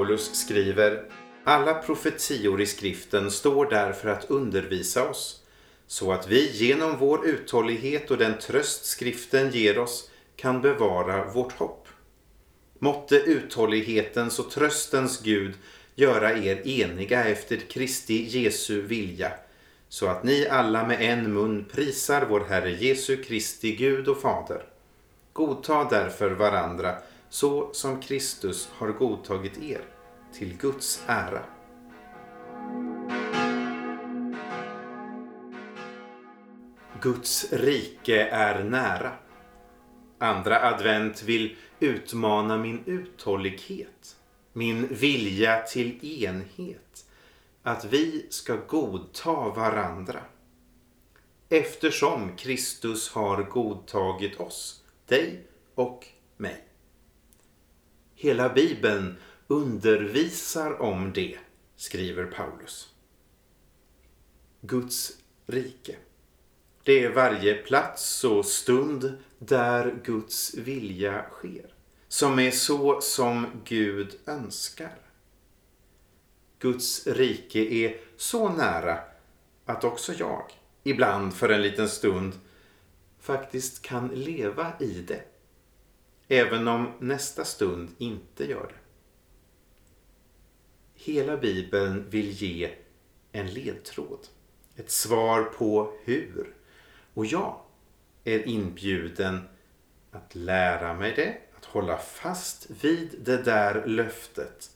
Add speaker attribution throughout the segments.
Speaker 1: Paulus skriver Alla profetior i skriften står där för att undervisa oss så att vi genom vår uthållighet och den tröst skriften ger oss kan bevara vårt hopp. Måtte uthållighetens och tröstens Gud göra er eniga efter Kristi Jesu vilja så att ni alla med en mun prisar vår Herre Jesu Kristi Gud och Fader. Godta därför varandra så som Kristus har godtagit er till Guds ära. Guds rike är nära. Andra advent vill utmana min uthållighet, min vilja till enhet, att vi ska godta varandra. Eftersom Kristus har godtagit oss, dig och mig. Hela Bibeln undervisar om det, skriver Paulus. Guds rike. Det är varje plats och stund där Guds vilja sker. Som är så som Gud önskar. Guds rike är så nära att också jag, ibland för en liten stund, faktiskt kan leva i det. Även om nästa stund inte gör det. Hela Bibeln vill ge en ledtråd. Ett svar på hur och jag är inbjuden att lära mig det, att hålla fast vid det där löftet.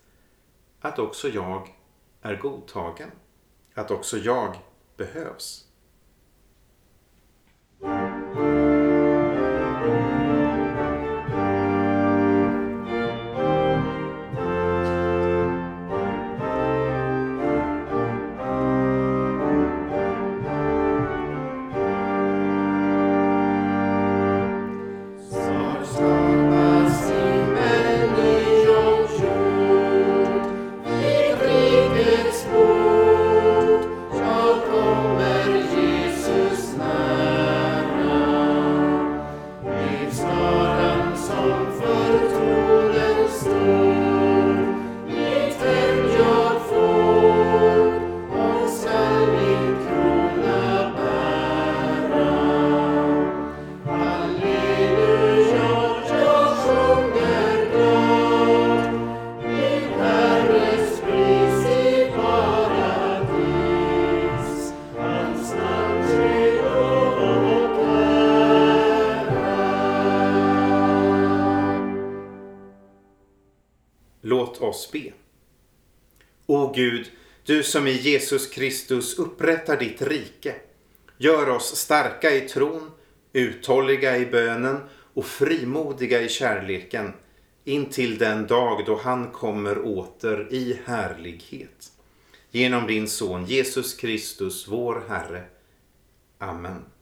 Speaker 1: Att också jag är godtagen. Att också jag behövs. stand. Oss be. O Gud, du som i Jesus Kristus upprättar ditt rike. Gör oss starka i tron, uthålliga i bönen och frimodiga i kärleken intill den dag då han kommer åter i härlighet. Genom din son Jesus Kristus, vår Herre. Amen.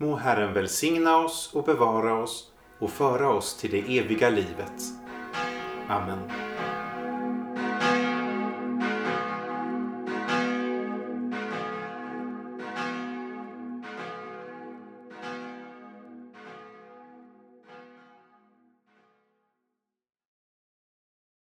Speaker 1: Må Herren välsigna oss och bevara oss och föra oss till det eviga livet. Amen.